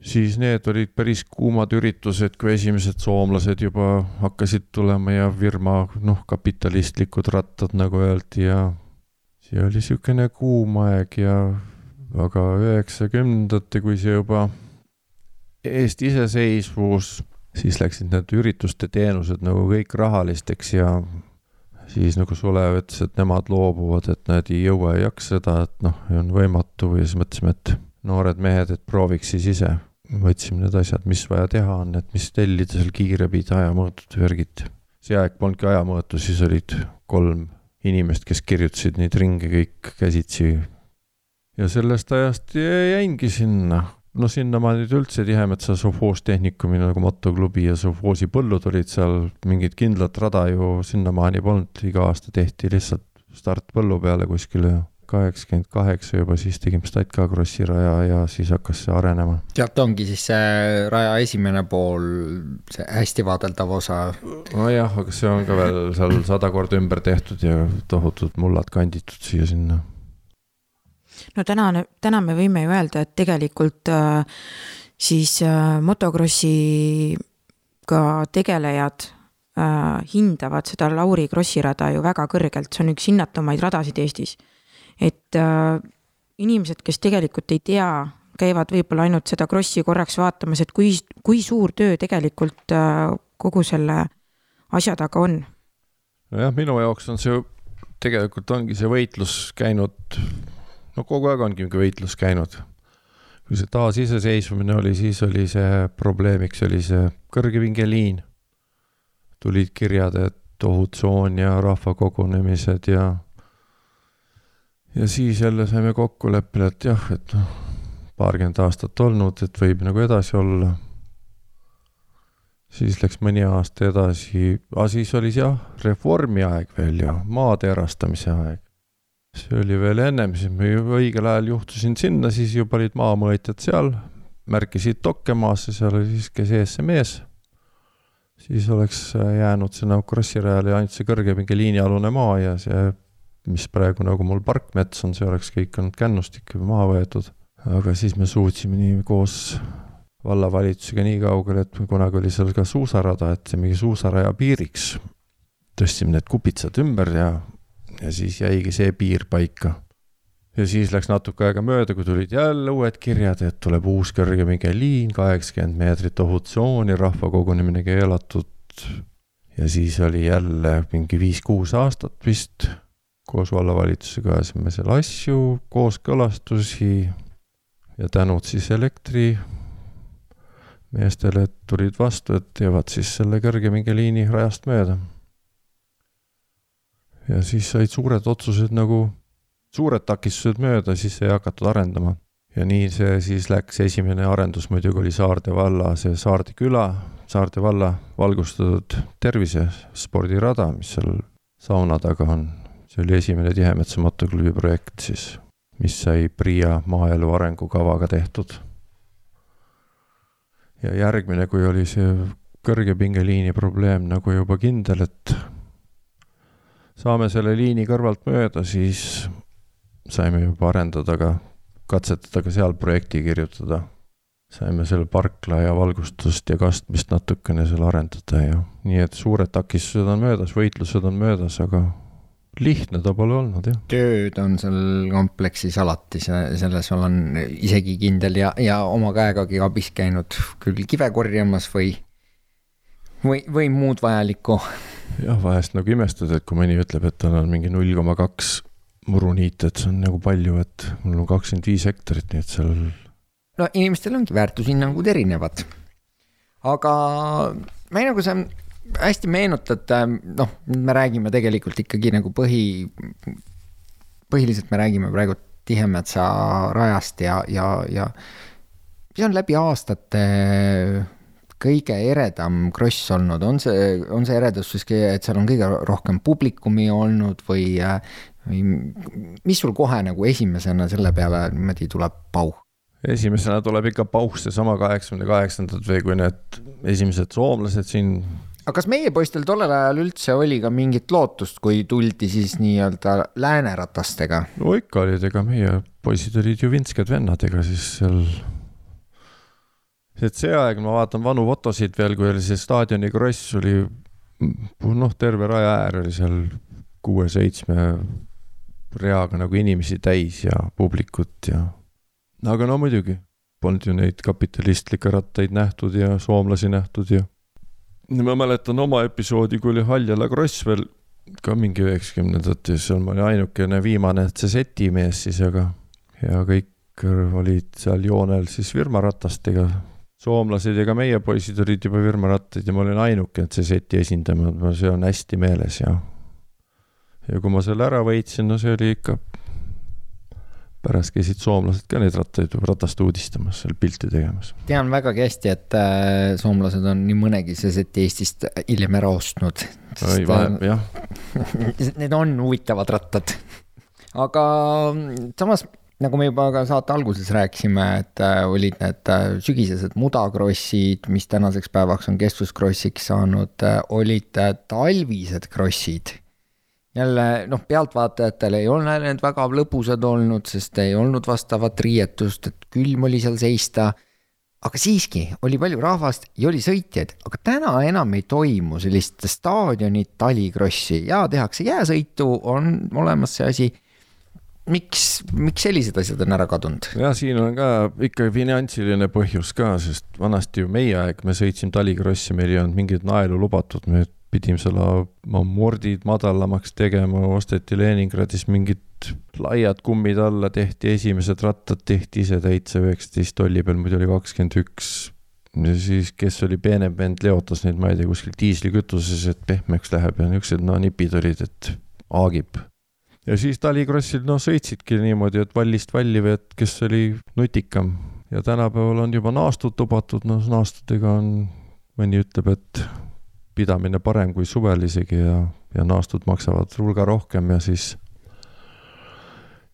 Siis need olid päris kuumad üritused, kui esimesed soomlased juba hakkasid tulema ja firma, noh, kapitalistlikud rattad, nagu öeldi ja see oli niisugune kuum aeg ja aga üheksakümnendate, kui see juba Eesti iseseisvus siis läksid need ürituste teenused nagu kõik rahalisteks ja siis nagu Sulev ütles, et nemad loobuvad, et nad ei jõua, ei jaksa seda, et noh, on võimatu ja siis mõtlesime, et noored mehed, et prooviks siis ise. Võtsime need asjad, mis vaja teha on, et mis tellida seal kiirepidi, ajamõõtud, värgid. see aeg polnudki ajamõõtu, siis olid kolm inimest, kes kirjutasid neid ringe kõik käsitsi. ja sellest ajast jäingi sinna no sinnamaani nüüd üldse Tihemetsa sovhoostehnikumi nagu motoklubi ja sovhoosi põllud olid seal, mingit kindlat rada ju sinnamaani polnud, iga aasta tehti lihtsalt start põllu peale kuskile kaheksakümmend kaheksa juba, siis tegime Statka Krossi raja ja siis hakkas see arenema. sealt ongi siis see raja esimene pool, see hästi vaadeldav osa. nojah, aga see on ka veel seal sada korda ümber tehtud ja tohutud mullad kanditud siia-sinna no täna, täna me võime ju öelda, et tegelikult äh, siis äh, motokrossiga tegelejad äh, hindavad seda Lauri Krossi rada ju väga kõrgelt, see on üks hinnatumaid radasid Eestis. Et äh, inimesed, kes tegelikult ei tea, käivad võib-olla ainult seda Krossi korraks vaatamas, et kui, kui suur töö tegelikult äh, kogu selle asja taga on. nojah, minu jaoks on see tegelikult ongi see võitlus käinud no kogu aeg ongi mingi võitlus käinud. kui see taasiseseisvumine oli, siis oli see probleemiks, oli see kõrgepingeliin. tulid kirjad, et ohutsoon ja rahvakogunemised ja ja siis jälle saime kokkuleppele, et jah, et noh, paarkümmend aastat olnud, et võib nagu edasi olla. siis läks mõni aasta edasi, aga siis oli jah, reformi aeg veel ja maade erastamise aeg see oli veel ennem, siis ma õigel ajal juhtusin sinna, siis juba olid maamõõtjad seal, märkisid dokke maasse, seal oli siis, kes ees, see mees. siis oleks jäänud sinna Krossi rajale ainult see kõrgepingeliini alune maa ja see, mis praegu nagu mul parkmets on, see oleks kõik olnud kännustik juba maha võetud. aga siis me suutsime nii koos vallavalitsusega nii kaugele, et kunagi oli seal ka suusarada, et mingi suusaraja piiriks tõstsime need kupitsad ümber ja ja siis jäigi see piir paika. ja siis läks natuke aega mööda, kui tulid jälle uued kirjad, et tuleb uus kõrgepingeliin, kaheksakümmend meetrit ohutsooni, rahvakogunemine keelatud. ja siis oli jälle mingi viis-kuus aastat vist koos vallavalitsusega ajasime seal asju, kooskõlastusi ja tänud siis elektri meestele, et tulid vastu, et teevad siis selle kõrgepingeliini rajast mööda ja siis said suured otsused nagu, suured takistused mööda, siis ei hakatud arendama. ja nii see siis läks, esimene arendus muidugi oli Saarde valla, see Saarde küla, Saarde valla valgustatud tervisespordirada, mis seal sauna taga on. See oli esimene Tihemetsa motoklubi projekt siis, mis sai PRIA maaelu arengukavaga tehtud. ja järgmine, kui oli see kõrgepingeliini probleem nagu juba kindel, et saame selle liini kõrvalt mööda, siis saime juba arendada ka, katsetada ka seal projekti kirjutada. saime selle parkla ja valgustust ja kastmist natukene seal arendada ja nii et suured takistused on möödas, võitlused on möödas, aga lihtne ta pole olnud jah. tööd on seal kompleksis alati, selles olen isegi kindel ja, ja oma käegagi abis käinud küll kive korjamas või, või, või muud vajalikku. jah, vahest nagu imestad, et kui mõni ütleb, et tal on mingi null koma kaks muruniit, et see on nagu palju, et mul on kakskümmend viis hektarit, nii et seal. no inimestel ongi väärtushinnangud erinevad. aga me nagu sa hästi meenutad, noh, me räägime tegelikult ikkagi nagu põhi, põhiliselt me räägime praegu Tihemetsa rajast ja, ja, ja see on läbi aastate kõige eredam kross olnud, on see, on see eredus siis, et seal on kõige rohkem publikumi olnud või, või mis sul kohe nagu esimesena selle peale niimoodi tuleb pauh? esimesena tuleb ikka pauh seesama kaheksakümne kaheksandad või kui need esimesed soomlased siin. Aga kas meie poistel tollel ajal üldse oli ka mingit lootust, kui tuldi siis nii-öelda lääneratastega? no ikka olid, ega meie poisid olid ju vintsked vennad, ega siis seal. et see aeg, ma vaatan vanu fotosid veel, kui oli see staadioni kross oli noh, terve raja äär oli seal kuue-seitsme reaga nagu inimesi täis ja publikut ja. aga no muidugi, polnud ju neid kapitalistlikke rattaid nähtud ja soomlasi nähtud ja. Ma mäletan oma episoodi, kui oli Haljala kross veel ka mingi üheksakümnendates, seal ma olin ainukene viimane CZ-i mees siis, aga ja kõik olid seal joonel siis firmaratastega. soomlased ja ka meie poisid olid juba firmarattaid ja ma olin ainuke CZ-i esindaja, see on hästi meeles ja ja kui ma selle ära võitsin, no see oli ikka, pärast käisid soomlased ka neid rattaid ratast uudistamas, seal pilti tegemas. tean vägagi hästi, et äh, soomlased on nii mõnegi seseti Eestist hiljem ära ostnud. oi, vahem, jah. (laughs) Need on huvitavad rattad. aga samas nagu me juba ka saate alguses rääkisime, et äh, olid need äh, sügisesed mudakrossid, mis tänaseks päevaks on kestvuskrossiks saanud äh,, olid äh, talvised krossid jälle noh, pealtvaatajatel ei ole need väga lõbusad olnud, sest ei olnud vastavat riietust, et külm oli seal seista. aga siiski oli palju rahvast ja oli sõitjaid, aga täna enam ei toimu sellist staadionit talikrossi ja tehakse jääsõitu, on olemas see asi miks, miks sellised asjad on ära kadunud? ja siin on ka ikka finantsiline põhjus ka, sest vanasti ju meie aeg me sõitsime talikrossi, meil ei olnud mingeid naelu lubatud, me pidime selle mordid madalamaks tegema, osteti Leningradis mingid laiad kummid alla, tehti esimesed rattad, tehti ise täitsa üheksateist tolli peal, muidu oli kakskümmend üks. ja siis, kes oli peenem vend, leotas neid, ma ei tea, kuskil diislikütuses, et pehmeks läheb ja niisugused no nipid olid, et haagib. ja siis talikrossil noh, sõitsidki niimoodi, et vallist valli või et kes oli nutikam. ja tänapäeval on juba naastut lubatud, noh naastutega on, mõni ütleb, et pidamine parem kui suvel isegi ja, ja naastud maksavad hulga rohkem ja siis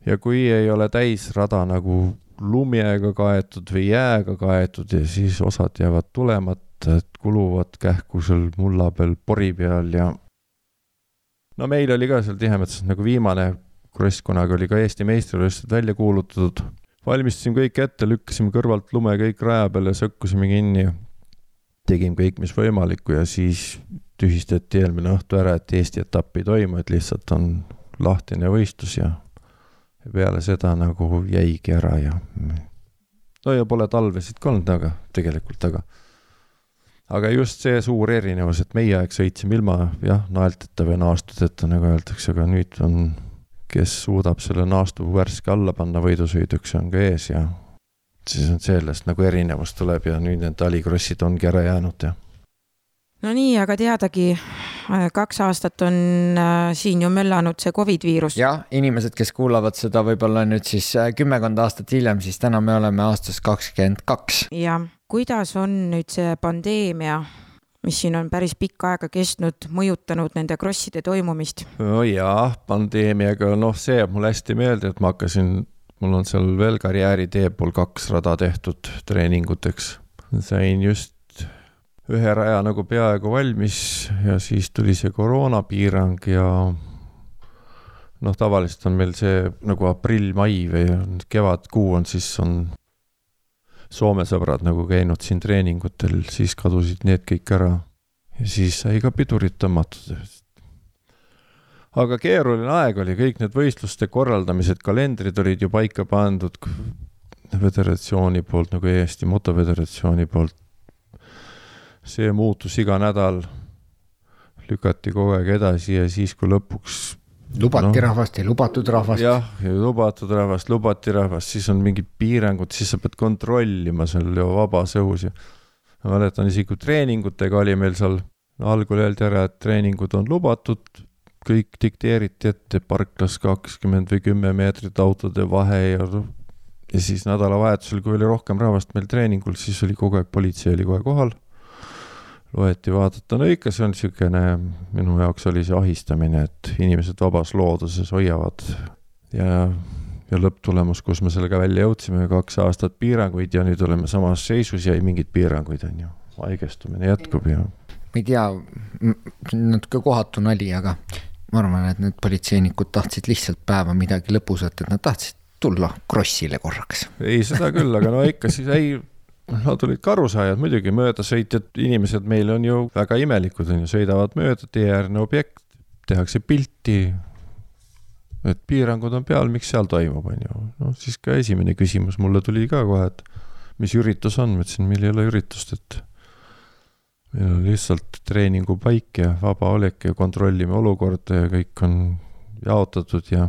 ja kui ei ole täisrada nagu lumega kaetud või jääga kaetud ja siis osad jäävad tulemata, et kuluvad kähku seal mulla peal, pori peal ja no meil oli ka seal Tihemetsas nagu viimane kross kunagi oli ka Eesti meistrivõistlused välja kuulutatud. valmistasime kõik ette, lükkasime kõrvalt lume kõik raja peale, sõkkusime kinni tegime kõik, mis võimalikku ja siis tühistati eelmine õhtu ära, et Eesti etappi ei toimu, et lihtsalt on lahtine võistlus ja ja peale seda nagu jäigi ära ja no ja pole talvesid ka olnud, aga tegelikult, aga aga just see suur erinevus, et meie aeg sõitsime ilma jah, naelteta või naastudeta, nagu öeldakse, aga nüüd on, kes suudab selle naastu värske alla panna võidusõiduks, on ka ees ja siis on sellest nagu erinevus tuleb ja nüüd need talikrossid ongi ära jäänud ja. no nii, aga teadagi, kaks aastat on äh, siin ju möllanud see Covid viirus. jah, inimesed, kes kuulavad seda võib-olla nüüd siis äh, kümmekond aastat hiljem, siis täna me oleme aastas kakskümmend kaks. jah, kuidas on nüüd see pandeemia mis siin on päris pikka aega kestnud, mõjutanud nende krosside toimumist? no jaa, pandeemiaga, noh, see jääb mulle hästi meelde, et ma hakkasin, mul on seal veel karjääritee pool kaks rada tehtud treeninguteks. sain just ühe raja nagu peaaegu valmis ja siis tuli see koroonapiirang ja noh, tavaliselt on meil see nagu aprill-mai või kevadkuu on, siis on Soome sõbrad nagu käinud siin treeningutel, siis kadusid need kõik ära. ja siis sai ka pidurit tõmmatud. Aga keeruline aeg oli, kõik need võistluste korraldamised, kalendrid olid ju paika pandud föderatsiooni poolt nagu Eesti Motoföderatsiooni poolt. see muutus iga nädal, lükati kogu aeg edasi ja siis, kui lõpuks lubati no. rahvast, ei lubatud rahvast. jah, ei lubatud rahvast, lubati rahvast, siis on mingid piirangud, siis sa pead kontrollima seal ju vabas õhus ja ma mäletan isegi, treeningutega oli meil seal no,, algul öeldi ära, et treeningud on lubatud, kõik dikteeriti ette, parklas kakskümmend või kümme meetrit autode vahe ja ja siis nädalavahetusel, kui oli rohkem rahvast meil treeningul, siis oli kogu aeg, politsei oli kohe kohal loeti, vaadata, no ikka see on niisugune, minu jaoks oli see ahistamine, et inimesed vabas looduses hoiavad ja, ja lõpptulemus, kus me sellega välja jõudsime, kaks aastat piiranguid ja nüüd oleme samas seisus ja ei mingeid piiranguid, on ju, haigestumine jätkub ja. ma ei tea, natuke kohatu nali, aga ma arvan, et need politseinikud tahtsid lihtsalt päeva midagi lõbusat, et nad tahtsid tulla krossile korraks. ei, seda küll, aga no ikka siis ei Nad olid karusaajad muidugi, möödasõitjad, inimesed meil on ju väga imelikud, on ju, sõidavad mööda, teeäärne objekt, tehakse pilti. et piirangud on peal, miks seal toimub, on ju. noh, siis ka esimene küsimus mulle tuli ka kohe, et mis üritus on, ma ütlesin, meil ei ole üritust, et meil on lihtsalt treeningupaik ja vaba olek ja kontrollime olukorda ja kõik on jaotatud ja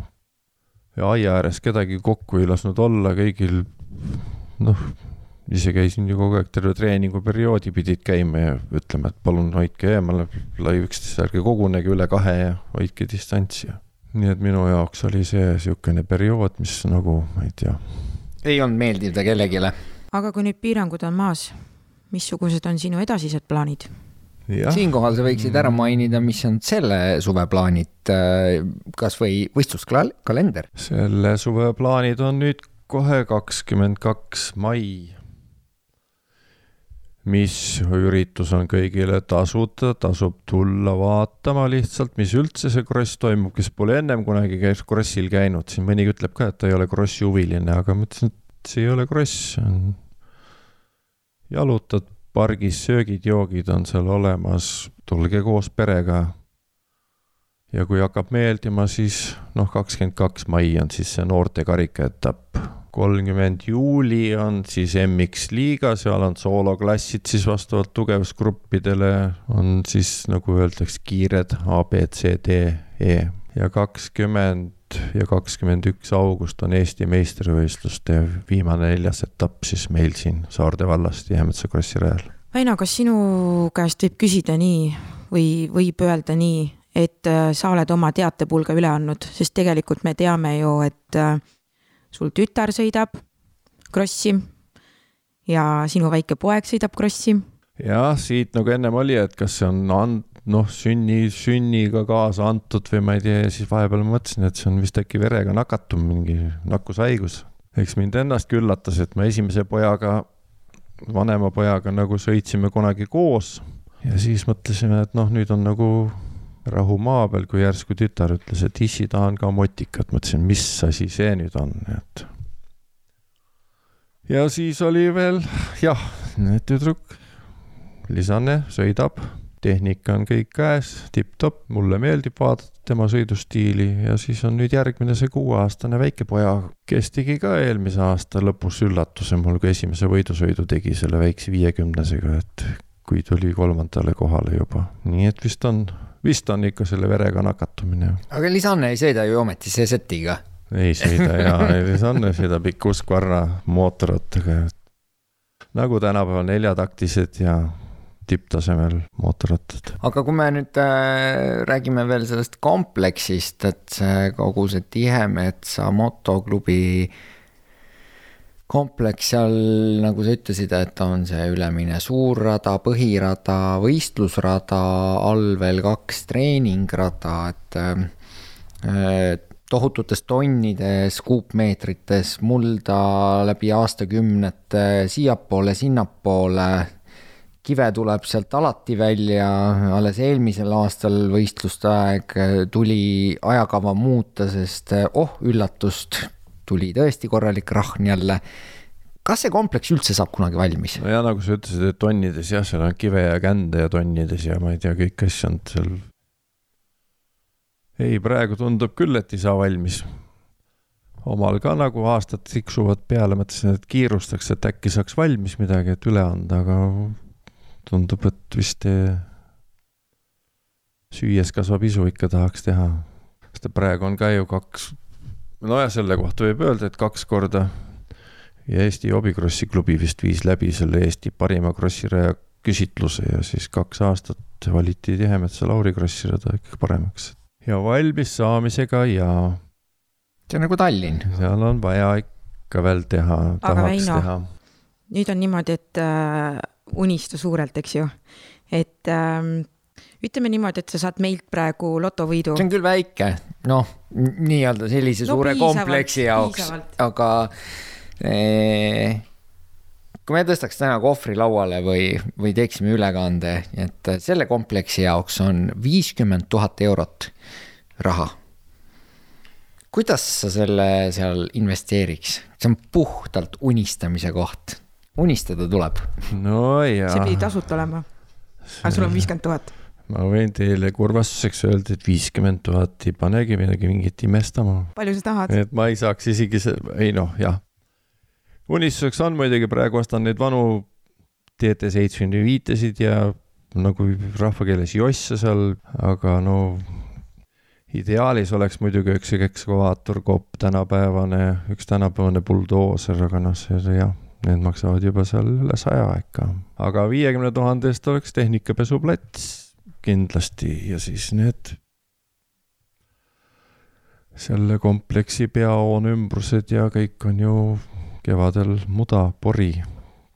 ja aia ääres kedagi kokku ei lasknud olla, kõigil noh ise käisin ju kogu aeg terve treeninguperioodi pidid käima ja ütlema, et palun hoidke eemale, lai üksteist, ärge kogunege üle kahe ja hoidke distantsi. nii et minu jaoks oli see niisugune periood, mis nagu, ma ei tea. ei olnud meeldiv ta kellelegi. aga kui nüüd piirangud on maas, missugused on sinu edasised plaanid? siinkohal sa võiksid ära mainida, mis on selle suve plaanid, äh, kasvõi võistluskalender. selle suve plaanid on nüüd kohe kakskümmend kaks mai mis üritus on kõigile tasuta, tasub tulla vaatama lihtsalt, mis üldse see kross toimub, kes pole ennem kunagi käis krossil käinud, siin mõni ütleb ka, et ta ei ole krossi huviline, aga ma ütlesin, et see ei ole kross, on jalutad pargis, söögid-joogid on seal olemas, tulge koos perega. ja kui hakkab meeldima, siis noh, kakskümmend kaks mai on siis see noorte karikaetapp. kolmkümmend juuli on siis MX liiga, seal on sooloklassid siis vastavalt tugevusgruppidele, on siis nagu öeldakse, kiired A, B, C, D, E. Ja kakskümmend ja kakskümmend üks august on Eesti meistrivõistluste viimane neljas etapp siis meil siin Saarde vallas Tihemetsa krossi rajal. Väino, kas sinu käest võib küsida nii või võib öelda nii, et äh, sa oled oma teatepulga üle andnud, sest tegelikult me teame ju, et äh, sul tütar sõidab krossi ja sinu väike poeg sõidab krossi. jah, siit nagu ennem oli, et kas see on and-, noh, sünni, sünniga kaasa antud või ma ei tea, siis vahepeal mõtlesin, et see on vist äkki verega nakatuv mingi nakkushaigus. eks mind ennastki üllatas, et ma esimese pojaga, vanema pojaga nagu sõitsime kunagi koos ja siis mõtlesime, et noh, nüüd on nagu rahu maa peal, kui järsku tütar ütles, et issi, tahan ka motikat, mõtlesin, mis asi see nüüd on, et. ja siis oli veel jah, tüdruk, Lisanne sõidab, tehnika on kõik käes, tipp-topp, mulle meeldib vaadata tema sõidustiili ja siis on nüüd järgmine see kuueaastane väikepoja, kes tegi ka eelmise aasta lõpus üllatuse mul, kui esimese võidusõidu tegi selle väikse viiekümnesega, et kui tuli kolmandale kohale juba, nii et vist on vist on ikka selle verega nakatumine. aga Lisanne ei sõida ju ometi Cezetiga? ei sõida ja Lisanne sõidab ikka Husqvarna mootorrattaga. nagu tänapäeval neljataktised ja tipptasemel mootorrattad. aga kui me nüüd äh, räägime veel sellest kompleksist, et see kogu see Tihemetsa motoklubi kompleks seal, nagu sa ütlesid, et on see ülemine suurrada, põhirada, võistlusrada, all veel kaks treeningrada, et äh, tohututes tonnides, kuupmeetrites mulda läbi aastakümnete siiapoole, sinnapoole. Kive tuleb sealt alati välja, alles eelmisel aastal võistluste aeg tuli ajakava muuta, sest oh üllatust, tuli tõesti korralik rahn jälle. kas see kompleks üldse saab kunagi valmis? no ja nagu sa ütlesid, et tonnides jah, seal on kive ja kände ja tonnides ja ma ei tea, kõik asju on seal ei, praegu tundub küll, et ei saa valmis. omal ka nagu aastad tiksuvad peale, mõtlesin, et kiirustaks, et äkki saaks valmis midagi, et üle anda, aga tundub, et vist süües kasvab isu ikka tahaks teha. sest praegu on ka ju kaks, nojah, selle kohta võib öelda, et kaks korda ja Eesti Hobikrossi klubi vist viis läbi selle Eesti parima krossiraja küsitluse ja siis kaks aastat valiti Tihemetsa Lauri krossirada ikkagi paremaks ja valmis saamisega ja. see on nagu Tallinn. seal on vaja ikka veel teha, tahaks Väino, teha. nüüd on niimoodi, et äh, unista suurelt, eks ju, et äh, ütleme niimoodi, et sa saad meilt praegu lotovõidu. see on küll väike, noh, nii-öelda sellise no, suure kompleksi jaoks, aga eh, kui me tõstaks täna kohvri lauale või, või teeksime ülekande, et selle kompleksi jaoks on viiskümmend tuhat eurot raha. kuidas sa selle seal investeeriks, see on puhtalt unistamise koht, unistada tuleb. no jaa. see pidi tasuta olema, aga sul on viiskümmend tuhat ma võin teile kurvastuseks öelda, et viiskümmend tuhat ei panegi midagi mingit imestama. palju sa tahad? et ma ei saaks isegi see, ei noh, jah. unistuseks on muidugi, praegu ostan neid vanu TT seitsmekümne viitesid ja nagu rahvakeeles josse seal, aga no ideaalis oleks muidugi üks ekskavaator, kopp tänapäevane, üks tänapäevane buldooser, aga noh, see jah, need maksavad juba seal üle saja ikka. aga viiekümne tuhande eest oleks tehnikapesuplats kindlasti ja siis need selle kompleksi peahoone ümbrused ja kõik on ju kevadel muda, pori,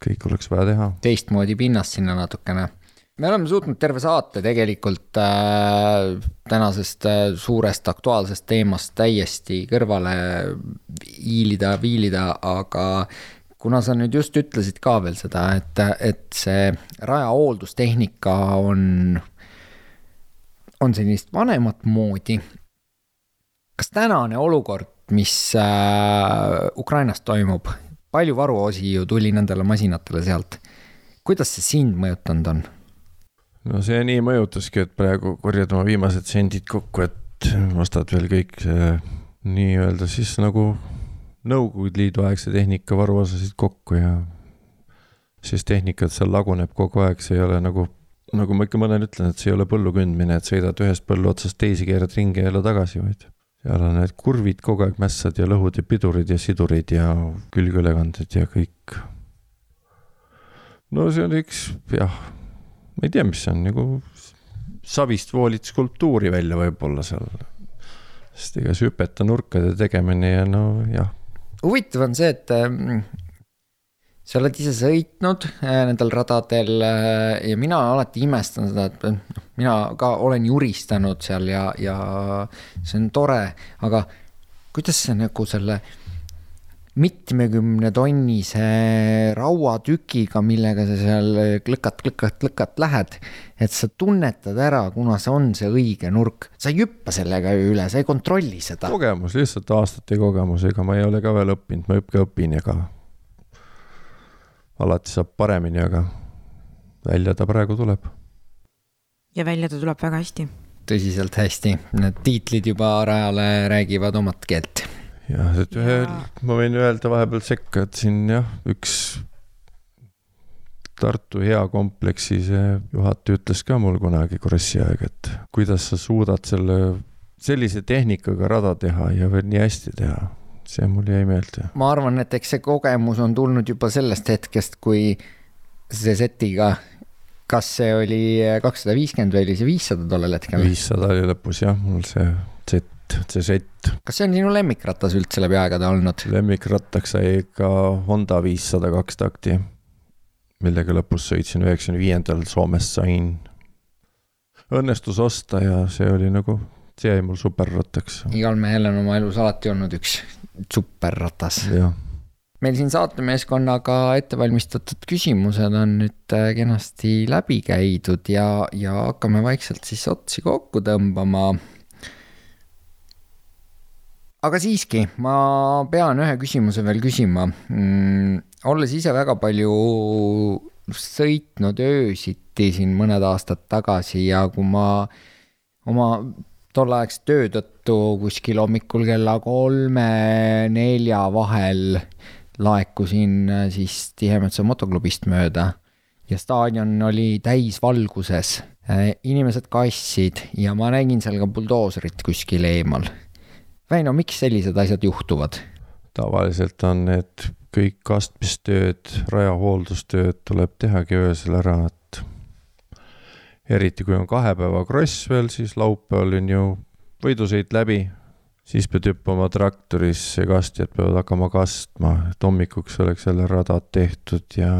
kõik oleks vaja teha. teistmoodi pinnast sinna natukene me oleme suutnud terve saate tegelikult äh, tänasest äh, suurest aktuaalsest teemast täiesti kõrvale hiilida, viilida, aga kuna sa nüüd just ütlesid ka veel seda, et, et see raja hooldustehnika on, on sellist vanemat moodi. kas tänane olukord, mis äh, Ukrainas toimub, palju varuosi ju tuli nendele masinatele sealt, kuidas see sind mõjutanud on? no see nii mõjutaski, et praegu korjad oma viimased sendid kokku, et ostad veel kõik see nii-öelda siis nagu Nõukogude Liidu aegse tehnika varuosasid kokku ja siis tehnikat seal laguneb kogu aeg, see ei ole nagu, nagu ma ikka mõnele ütlen, et see ei ole põllu kõndmine, et sõidad ühest põllu otsast teise, keerad ringi ja jälle tagasi, vaid seal on need kurvid kogu aeg mässad ja lõhud ja pidurid ja sidurid ja külgülekanded ja kõik. no see on üks jah ma ei tea, mis see on nagu savist voolid skulptuuri välja võib-olla seal. sest ega see hüpeta nurkade tegemine ja no jah. Huvitav on see, et äh, sa oled ise sõitnud äh, nendel radadel äh, ja mina alati imestan seda, et noh, mina ka olen juristanud seal ja, ja see on tore, aga kuidas see nagu selle mitmekümne tonnise rauatükiga, millega sa seal klõkat, klõkat, klõkat lähed. et sa tunnetad ära, kuna see on see õige nurk, sa ei hüppa sellega ju üle, sa ei kontrolli seda. kogemus, lihtsalt aastate kogemus, ega ma ei ole ka veel õppinud, ma ikka õpin, ega alati saab paremini, aga välja ta praegu tuleb. ja välja ta tuleb väga hästi. tõsiselt hästi, need tiitlid juba rajale räägivad omat keelt jah, et ühel ja..., ma võin öelda vahepeal sekka, et siin jah, üks Tartu hea kompleksi see juhataja ütles ka mul kunagi Krossi aeg, et kuidas sa suudad selle, sellise tehnikaga rada teha ja veel nii hästi teha. see mul jäi meelde. ma arvan, et eks see kogemus on tulnud juba sellest hetkest, kui see setiga, kas see oli kakssada viiskümmend või oli see viissada tollel hetkel? viissada oli lõpus jah, mul see Z see sett. kas see on sinu lemmikratas üldse läbi aegade olnud? lemmikrattaks sai ikka Honda viissada kaks takti, millega lõpus sõitsin üheksakümne viiendal Soomest sain. õnnestus osta ja see oli nagu, see jäi mul superrattaks, igal mehel on oma elus alati olnud üks superratas. meil siin saatemeeskonnaga ette valmistatud küsimused on nüüd äh, kenasti läbi käidud ja, ja hakkame vaikselt siis otsi kokku tõmbama. Aga siiski, ma pean ühe küsimuse veel küsima mm,. olles ise väga palju sõitnud öösiti siin mõned aastad tagasi ja kui ma oma tolleaegse töö tõttu kuskil hommikul kella kolme-nelja vahel laekusin äh, siis Tihemetsa motoklubist mööda ja staadion oli täisvalguses, inimesed kassid ja ma nägin seal ka buldooserit kuskil eemal. Väino, miks sellised asjad juhtuvad? tavaliselt on need kõik kastmistööd, rajahooldustööd tuleb tehagi öösel ära, et eriti kui on kahe päeva kross veel, siis laupäeval on ju võidusõit läbi, siis pead hüppama traktorisse, kastjad peavad hakkama kastma, et hommikuks oleks jälle radad tehtud ja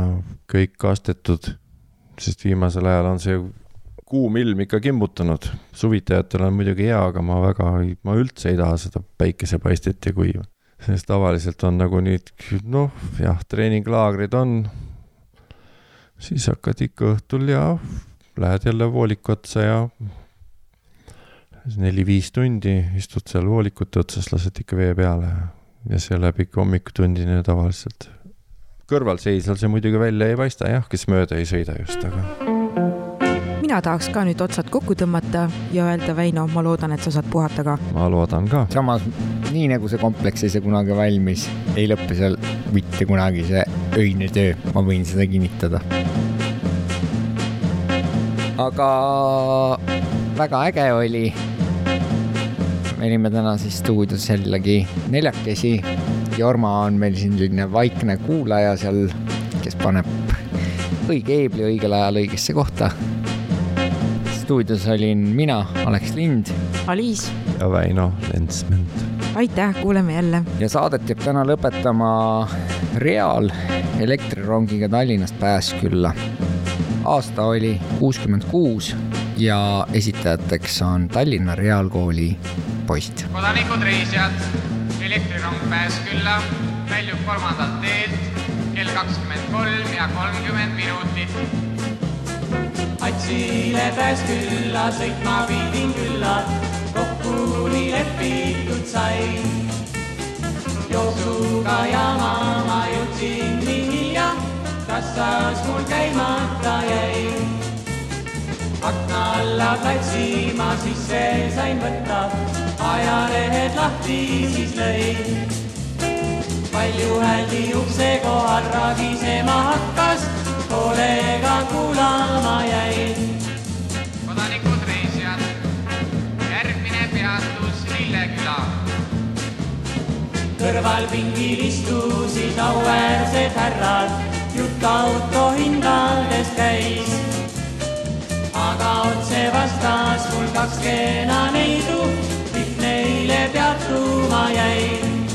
kõik kastetud. sest viimasel ajal on see kuum ilm ikka kimbutanud, suvitajatel on muidugi hea, aga ma väga, ma üldse ei taha seda päikesepaistet ja kuiva. sest tavaliselt on nagu nüüd noh, jah, treeninglaagrid on, siis hakkad ikka õhtul ja lähed jälle vooliku otsa ja neli-viis tundi istud seal voolikute otsas, lased ikka vee peale ja see läheb ikka hommikutundini tavaliselt. kõrvalseisjal see muidugi välja ei paista jah, kes mööda ei sõida just, aga mina tahaks ka nüüd otsad kokku tõmmata ja öelda, Väino, ma loodan, et sa saad puhata ka. ma loodan ka. samas nii nagu see kompleks ei saa kunagi valmis, ei lõppe seal mitte kunagi see öine töö, ma võin seda kinnitada. aga väga äge oli. me olime täna siis stuudios jällegi neljakesi. Jorma on meil siin selline vaikne kuulaja seal, kes paneb õige eebli õigel ajal õigesse kohta. Stuudios olin mina, Alex Lind Aliis, ja Väino Lensment. aitäh, kuuleme jälle. ja saadet jääb täna lõpetama Real elektrirongiga Tallinnast Pääskülla. aasta oli kuuskümmend kuus ja esitajateks on Tallinna Reaalkooli poisid. kodanikud reisijad, elektrirong Pääskülla väljub kolmandalt teelt kell kakskümmend kolm ja kolmkümmend minutit. Patsile Pääskülla sõitma pidin külla, kokku nii lepitud sai. jooksuga jaama ma jõudsin nii hilja, kassas mul käimata jäi. akna alla platsi ma sisse sain võtta, ajalehed lahti siis lõin. palju hääli ukse kohal ragisema hakkas, hoolega kuulama jäin. kodanikud reisijad, järgmine peatus Lilleküla. kõrvalpingil istusid auväärsed härrad, jutt auto hindadest käis. aga otse vastas mul kaks kena neidu, kõik neile peatuma jäin.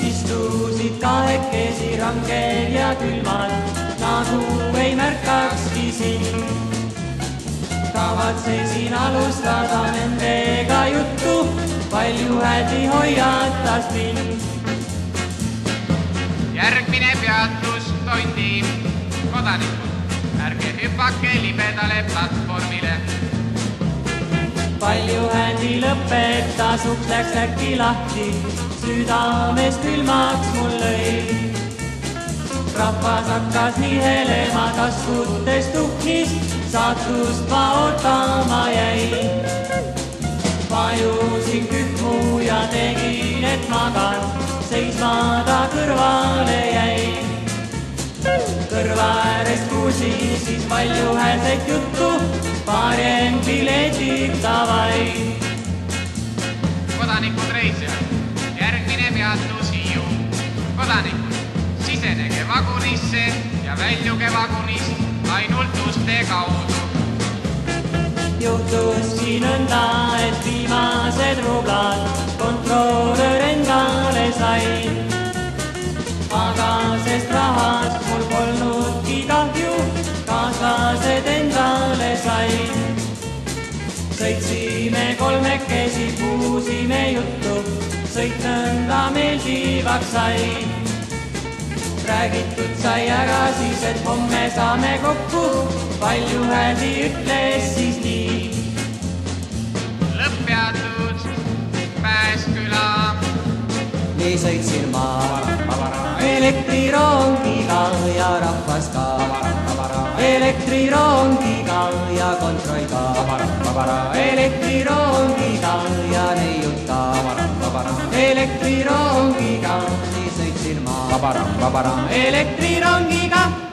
istusid kahekesi rangel ja külmal, nagu ei märkakski sind. kavatsesin alustada nendega juttu, palju hädi hoiatas mind. järgmine peatus Tondi. kodanikud, ärge hüpake libedale platvormile. palju hädi lõpetas, uks läks äkki lahti, südames külmaks mul lõi. Rahvas hakkas nihelema taskutest tuhkist, saatust ma ootama jäin. vajusin kühmu ja tegin, et magan, seisma ta kõrvale jäin. kõrva äärest kuulsin siis palju häälset juttu, paarien piletid davai. kodanikud reisijad, järgmine peatus Hiiu. kodanikud, sisenege vagunisse ja väljuge vagunist ainult uste kaudu. juhtuski nõnda, et viimased rublad kontrolör endale sai. aga sest rahast mul polnudki kahju, kaaslased endale said sõitsime kolmekesi, puusime juttu, sõit nõnda meeldivaks sai. Räägitud sai ära siis, et homme saame kokku, palju hääli ütles siis nii. lõpppeatud Pääsküla. nii sõitsin ma elektrirongiga ja rahvas ka elektrirongiga ja kontrolliga, elektrirongiga ja neiuta, elektrirongiga, nii sõitsin ma elektrirongiga